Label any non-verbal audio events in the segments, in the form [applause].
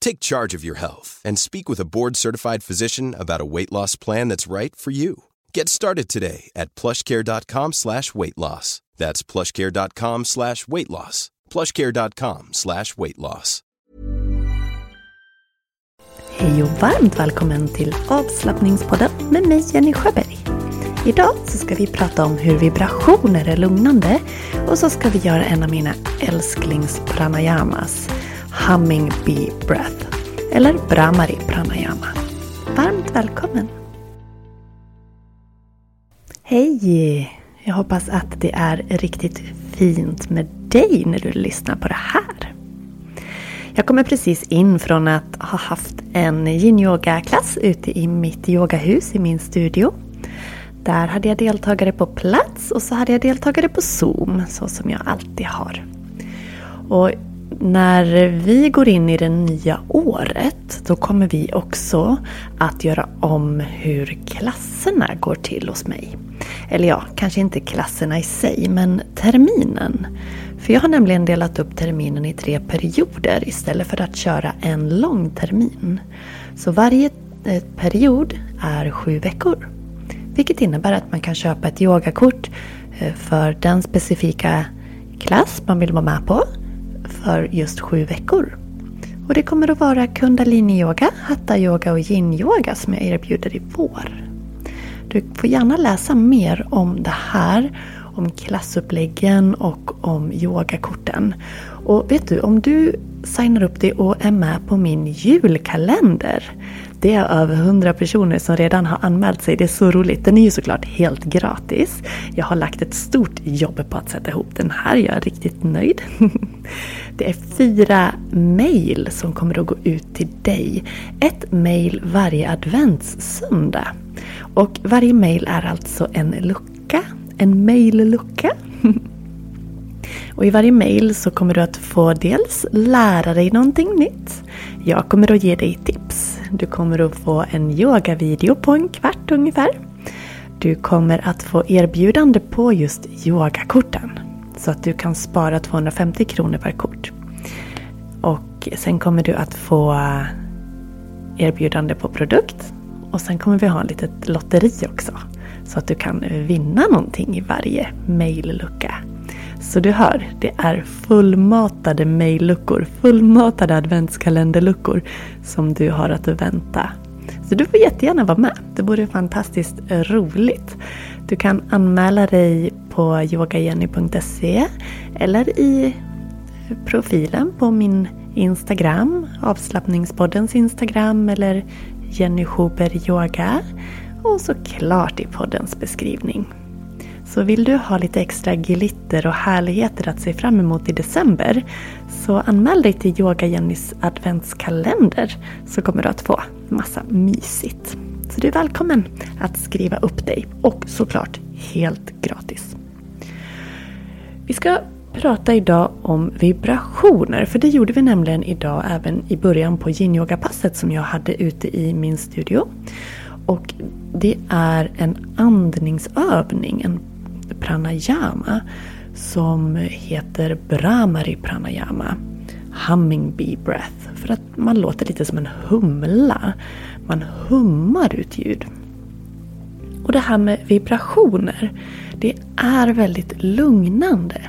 Take charge of your health and speak with a board-certified physician about a weight loss plan that's right for you. Get started today at plushcare.com slash weight loss. That's plushcare.com slash weight loss. plushcare.com slash weight loss. Hej och varmt välkommen till avslappningspodden med mig Jenny Sjöberg. Idag så ska vi prata om hur vibrationer är lugnande och så ska vi göra en av mina älsklings-pranayamas, Humming Bee Breath, eller Brahmari Pranayama. Varmt välkommen! Hej! Jag hoppas att det är riktigt fint med dig när du lyssnar på det här. Jag kommer precis in från att ha haft en yin-yoga-klass ute i mitt yogahus i min studio. Där hade jag deltagare på plats och så hade jag deltagare på Zoom, så som jag alltid har. Och när vi går in i det nya året då kommer vi också att göra om hur klasserna går till hos mig. Eller ja, kanske inte klasserna i sig, men terminen. För jag har nämligen delat upp terminen i tre perioder istället för att köra en lång termin. Så varje eh, period är sju veckor. Vilket innebär att man kan köpa ett yogakort eh, för den specifika klass man vill vara med på för just sju veckor. Och det kommer att vara kundalini-yoga, hatta-yoga och yin-yoga som jag erbjuder i vår. Du får gärna läsa mer om det här, om klassuppläggen och om yogakorten. Och vet du, om du signar upp dig och är med på min julkalender. Det är över 100 personer som redan har anmält sig. Det är så roligt. Den är ju såklart helt gratis. Jag har lagt ett stort jobb på att sätta ihop den här. Jag är riktigt nöjd. [laughs] Det är fyra mejl som kommer att gå ut till dig. Ett mejl varje adventssöndag. Och varje mejl är alltså en lucka. En mejllucka. [laughs] Och i varje mail så kommer du att få dels lära dig någonting nytt. Jag kommer att ge dig tips. Du kommer att få en yogavideo på en kvart ungefär. Du kommer att få erbjudande på just yogakorten. Så att du kan spara 250 kronor per kort. Och sen kommer du att få erbjudande på produkt. Och sen kommer vi ha ett litet lotteri också. Så att du kan vinna någonting i varje mejllucka. Så du hör, det är fullmatade mejlluckor, fullmatade adventskalenderluckor som du har att vänta. Så du får jättegärna vara med. Det vore fantastiskt roligt. Du kan anmäla dig på yogajenny.se eller i profilen på min Instagram, avslappningspoddens Instagram eller Jenny Schuber Yoga och såklart i poddens beskrivning. Så vill du ha lite extra glitter och härligheter att se fram emot i december så anmäl dig till Yoga Jennys adventskalender så kommer du att få massa mysigt. Så du är välkommen att skriva upp dig och såklart helt gratis. Vi ska prata idag om vibrationer för det gjorde vi nämligen idag även i början på yin-yoga-passet som jag hade ute i min studio. Och det är en andningsövning, en pranayama som heter Brahmari pranayama. humming breath. För att man låter lite som en humla. Man hummar ut ljud. Och det här med vibrationer, det är väldigt lugnande.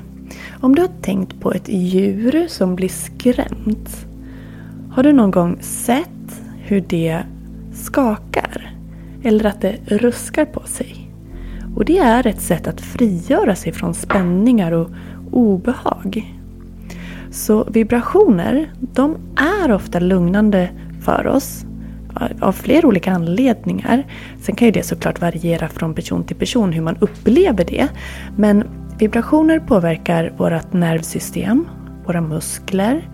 Om du har tänkt på ett djur som blir skrämt. Har du någon gång sett hur det skakar? Eller att det ruskar på sig? Och det är ett sätt att frigöra sig från spänningar och obehag. Så vibrationer, de är ofta lugnande för oss Eh, av flera olika anledningar. Sen kan ju det såklart variera från person till person hur man upplever det. Men vibrationer påverkar vårt nervsystem, våra muskler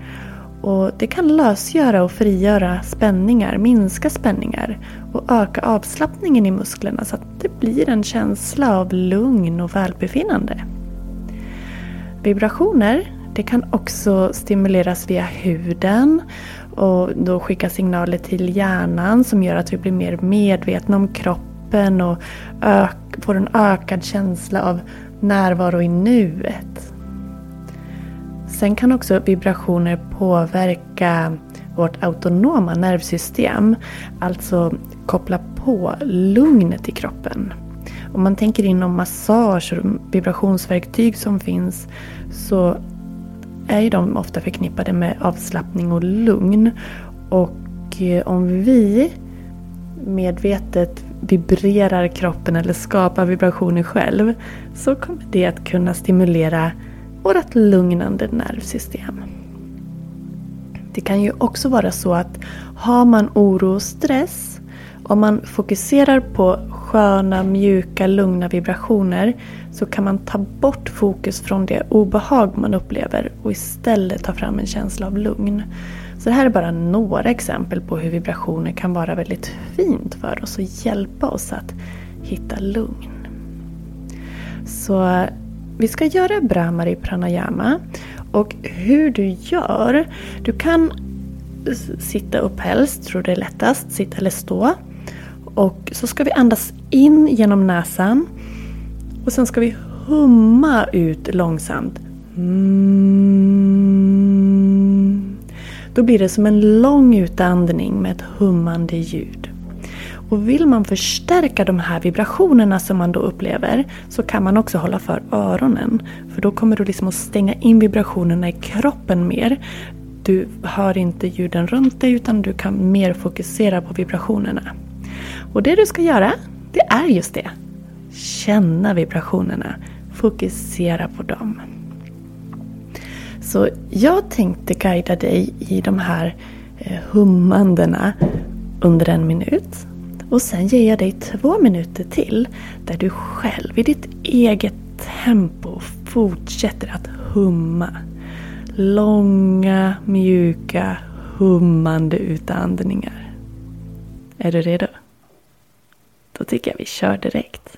och det kan lösgöra och frigöra spänningar, minska spänningar och öka avslappningen i musklerna så att det blir en känsla av lugn och välbefinnande. Vibrationer det kan också stimuleras via huden och då skicka signaler till hjärnan som gör att vi blir mer medvetna om kroppen och får en ökad känsla av närvaro i nuet. Sen kan också vibrationer påverka vårt autonoma nervsystem. Alltså koppla på lugnet i kroppen. Om man tänker inom massage och vibrationsverktyg som finns så är ju de ofta förknippade med avslappning och lugn. Och eh, om vi medvetet vibrerar kroppen eller skapar vibrationer själv så kommer det att kunna stimulera vårt lugnande nervsystem. Det kan ju också vara så att har man oro och stress, om man fokuserar på sköna, mjuka, lugna vibrationer så kan man ta bort fokus från det obehag man upplever och istället ta fram en känsla av lugn. Så det här är bara några exempel på hur vibrationer kan vara väldigt fint för oss och hjälpa oss att hitta lugn. Så vi ska göra Brahmari pranayama och hur du gör, du kan sitta upp helst, tror det är lättast, sitta eller stå. Och så ska vi andas in genom näsan. Och sen ska vi humma ut långsamt. Mm. Då blir det som en lång utandning med ett hummande ljud. Och vill man förstärka de här vibrationerna som man då upplever så kan man också hålla för öronen. För då kommer du liksom att stänga in vibrationerna i kroppen mer. Du hör inte ljuden runt dig utan du kan mer fokusera på vibrationerna. Och det du ska göra, det är just det. Känna vibrationerna. Fokusera på dem. Så jag tänkte guida dig i de här eh, hummandena under en minut. Och sen ger jag dig två minuter till där du själv i ditt eget tempo fortsätter att humma. Långa, mjuka, hummande utandningar. Är du redo? Då tycker jag vi kör direkt.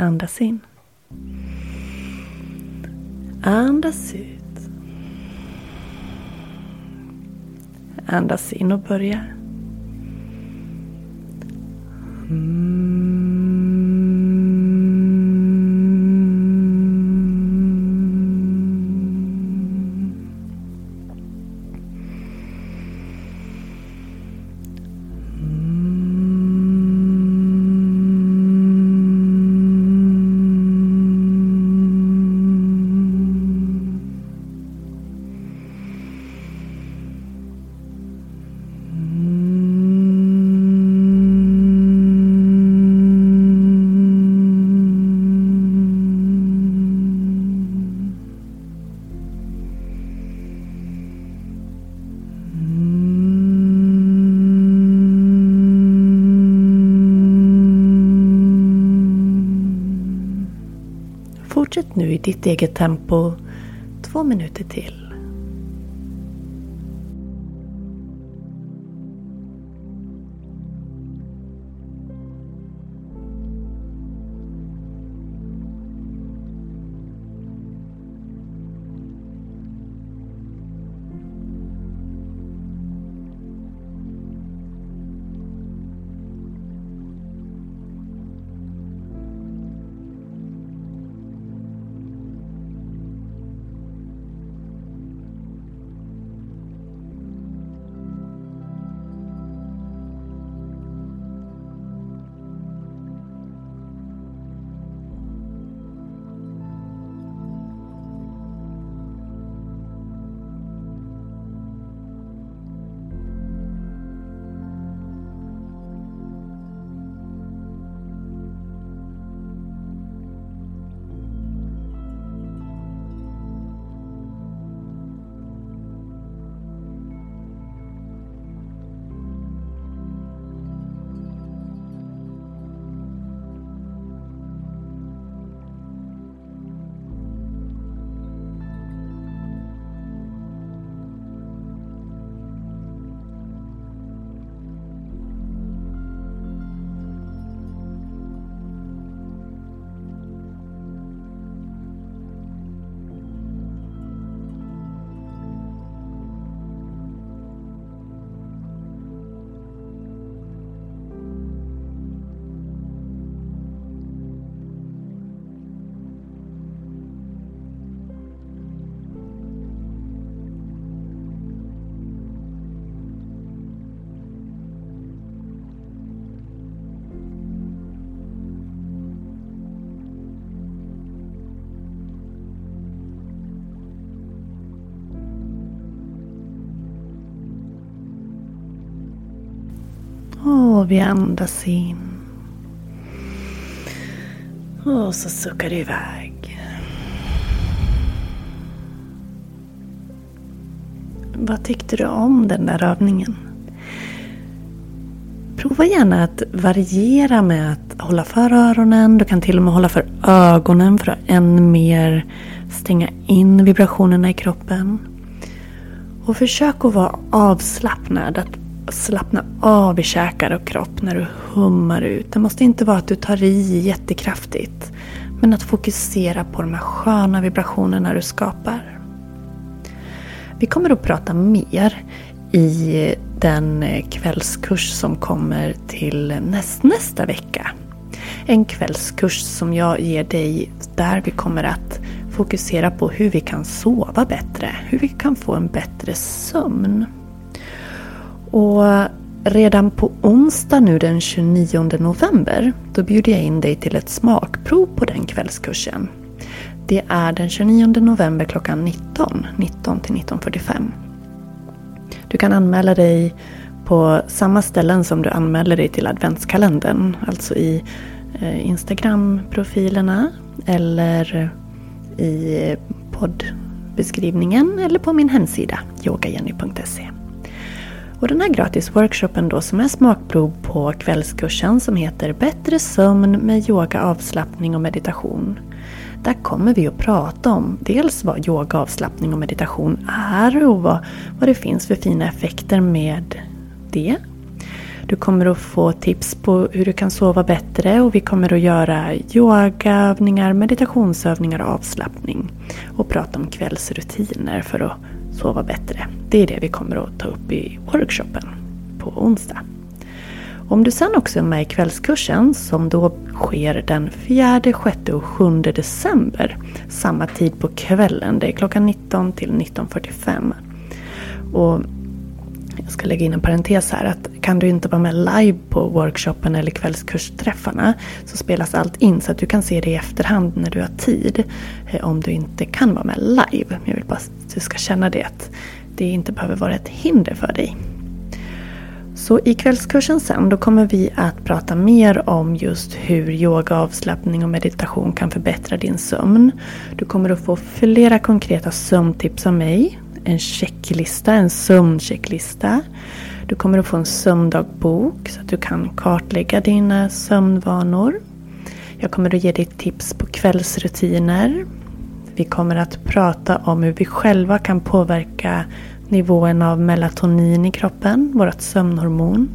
Andas in. Andas ut. Andas in och börja. Mm. Fortsätt nu i ditt eget tempo två minuter till. Och vi andas in. Och så suckar du iväg. Vad tyckte du om den där övningen? Prova gärna att variera med att hålla för öronen. Du kan till och med hålla för ögonen för att än mer stänga in vibrationerna i kroppen. Och försök att vara avslappnad. Att slappna av i käkar och kropp när du hummar ut. Det måste inte vara att du tar i jättekraftigt. Men att fokusera på de här sköna vibrationerna du skapar. Vi kommer att prata mer i den kvällskurs som kommer till näst, nästa vecka. En kvällskurs som jag ger dig där vi kommer att fokusera på hur vi kan sova bättre. Hur vi kan få en bättre sömn. Och redan på onsdag nu den 29 november då bjuder jag in dig till ett smakprov på den kvällskursen. Det är den 29 november klockan 19, 19 till 19.45. Du kan anmäla dig på samma ställen som du anmäler dig till adventskalendern. Alltså i eh, Instagram-profilerna eller i poddbeskrivningen eller på min hemsida yogajenny.se. Och den här gratis workshopen då som är smakprov på kvällskursen som heter Bättre sömn med yoga, avslappning och meditation. Där kommer vi att prata om dels vad yoga, avslappning och meditation är och vad, vad det finns för fina effekter med det. Du kommer att få tips på hur du kan sova bättre och vi kommer att göra yogaövningar, meditationsövningar och avslappning. Och prata om kvällsrutiner för att sova bättre. Det är det vi kommer att ta upp i workshopen på onsdag. Om du sen också är med i kvällskursen som då sker den 4, 6 och 7 december. Samma tid på kvällen. Det är klockan 19 till 19.45. Och jag ska lägga in en parentes här att kan du inte vara med live på workshopen eller kvällskursträffarna så spelas allt in så att du kan se det i efterhand när du har tid. Eh, om du inte kan vara med live. Jag vill bara att du ska känna det att det inte behöver vara ett hinder för dig. Så i kvällskursen sen då kommer vi att prata mer om just hur yoga, avslappning och meditation kan förbättra din sömn. Du kommer att få flera konkreta sömntips av mig en checklista, en sömnchecklista. Du kommer att få en sömndagbok så att du kan kartlägga dina sömnvanor. Jag kommer att ge dig tips på kvällsrutiner. Vi kommer att prata om hur vi själva kan påverka nivån av melatonin i kroppen, vårt sömnhormon.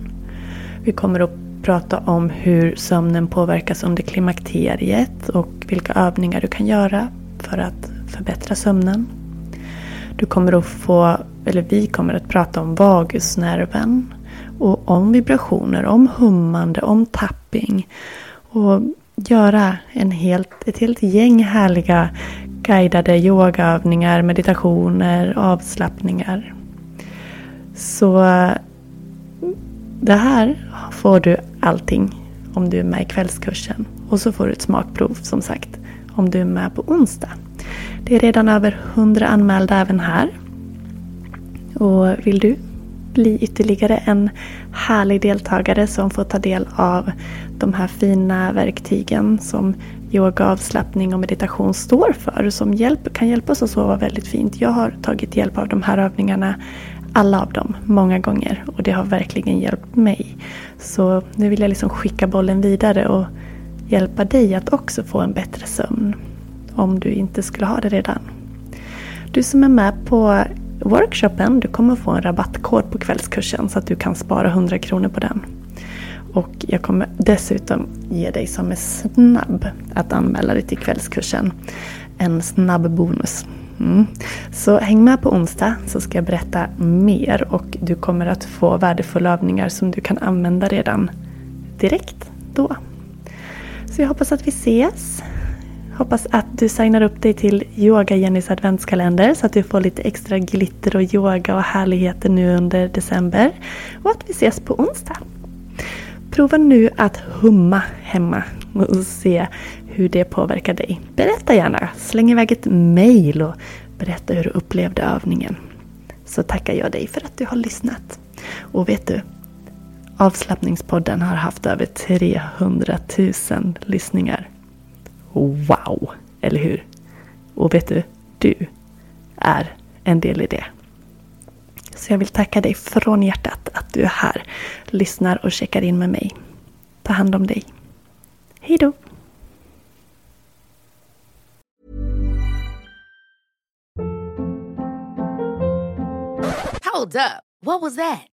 Vi kommer att prata om hur sömnen påverkas under klimakteriet och vilka övningar du kan göra för att förbättra sömnen. Du kommer att få, eller vi kommer att prata om vagusnerven och om vibrationer, om hummande, om tapping och göra en helt, ett helt gäng härliga guidade yogaövningar, meditationer, avslappningar. Så det här får du allting om du är med i kvällskursen. Och så får du ett smakprov som sagt om du är med på onsdag. Det är redan över 100 anmälda även här. Och vill du bli ytterligare en härlig deltagare som får ta del av de här fina verktygen som yoga, avslappning och meditation står för. Som hjälp, kan hjälpa oss att sova väldigt fint. Jag har tagit hjälp av de här övningarna alla av dem, många gånger. Och det har verkligen hjälpt mig. Så nu vill jag liksom skicka bollen vidare och hjälpa dig att också få en bättre sömn. Om du inte skulle ha det redan. Du som är med på workshopen, du kommer få en rabattkod på kvällskursen så att du kan spara 100 kronor på den. Och jag kommer dessutom ge dig som är snabb att anmäla dig till kvällskursen en snabb bonus. Mm. Så häng med på onsdag så ska jag berätta mer och du kommer att få värdefulla övningar som du kan använda redan direkt då. Så jag hoppas att vi ses. Hoppas att du signar upp dig till Yoga Jennys adventskalender så att du får lite extra glitter och yoga och härligheter nu under december. Och att vi ses på onsdag. Prova nu att humma hemma och se hur det påverkar dig. Berätta gärna, släng iväg ett mail och berätta hur du upplevde övningen. Så tackar jag dig för att du har lyssnat. Och vet du? Avslappningspodden har haft över 300 000 lyssningar. Wow! Eller hur? Och vet du? Du är en del i det. Så jag vill tacka dig från hjärtat att du är här, lyssnar och checkar in med mig. Ta hand om dig. Hej då! Hold up. What was that?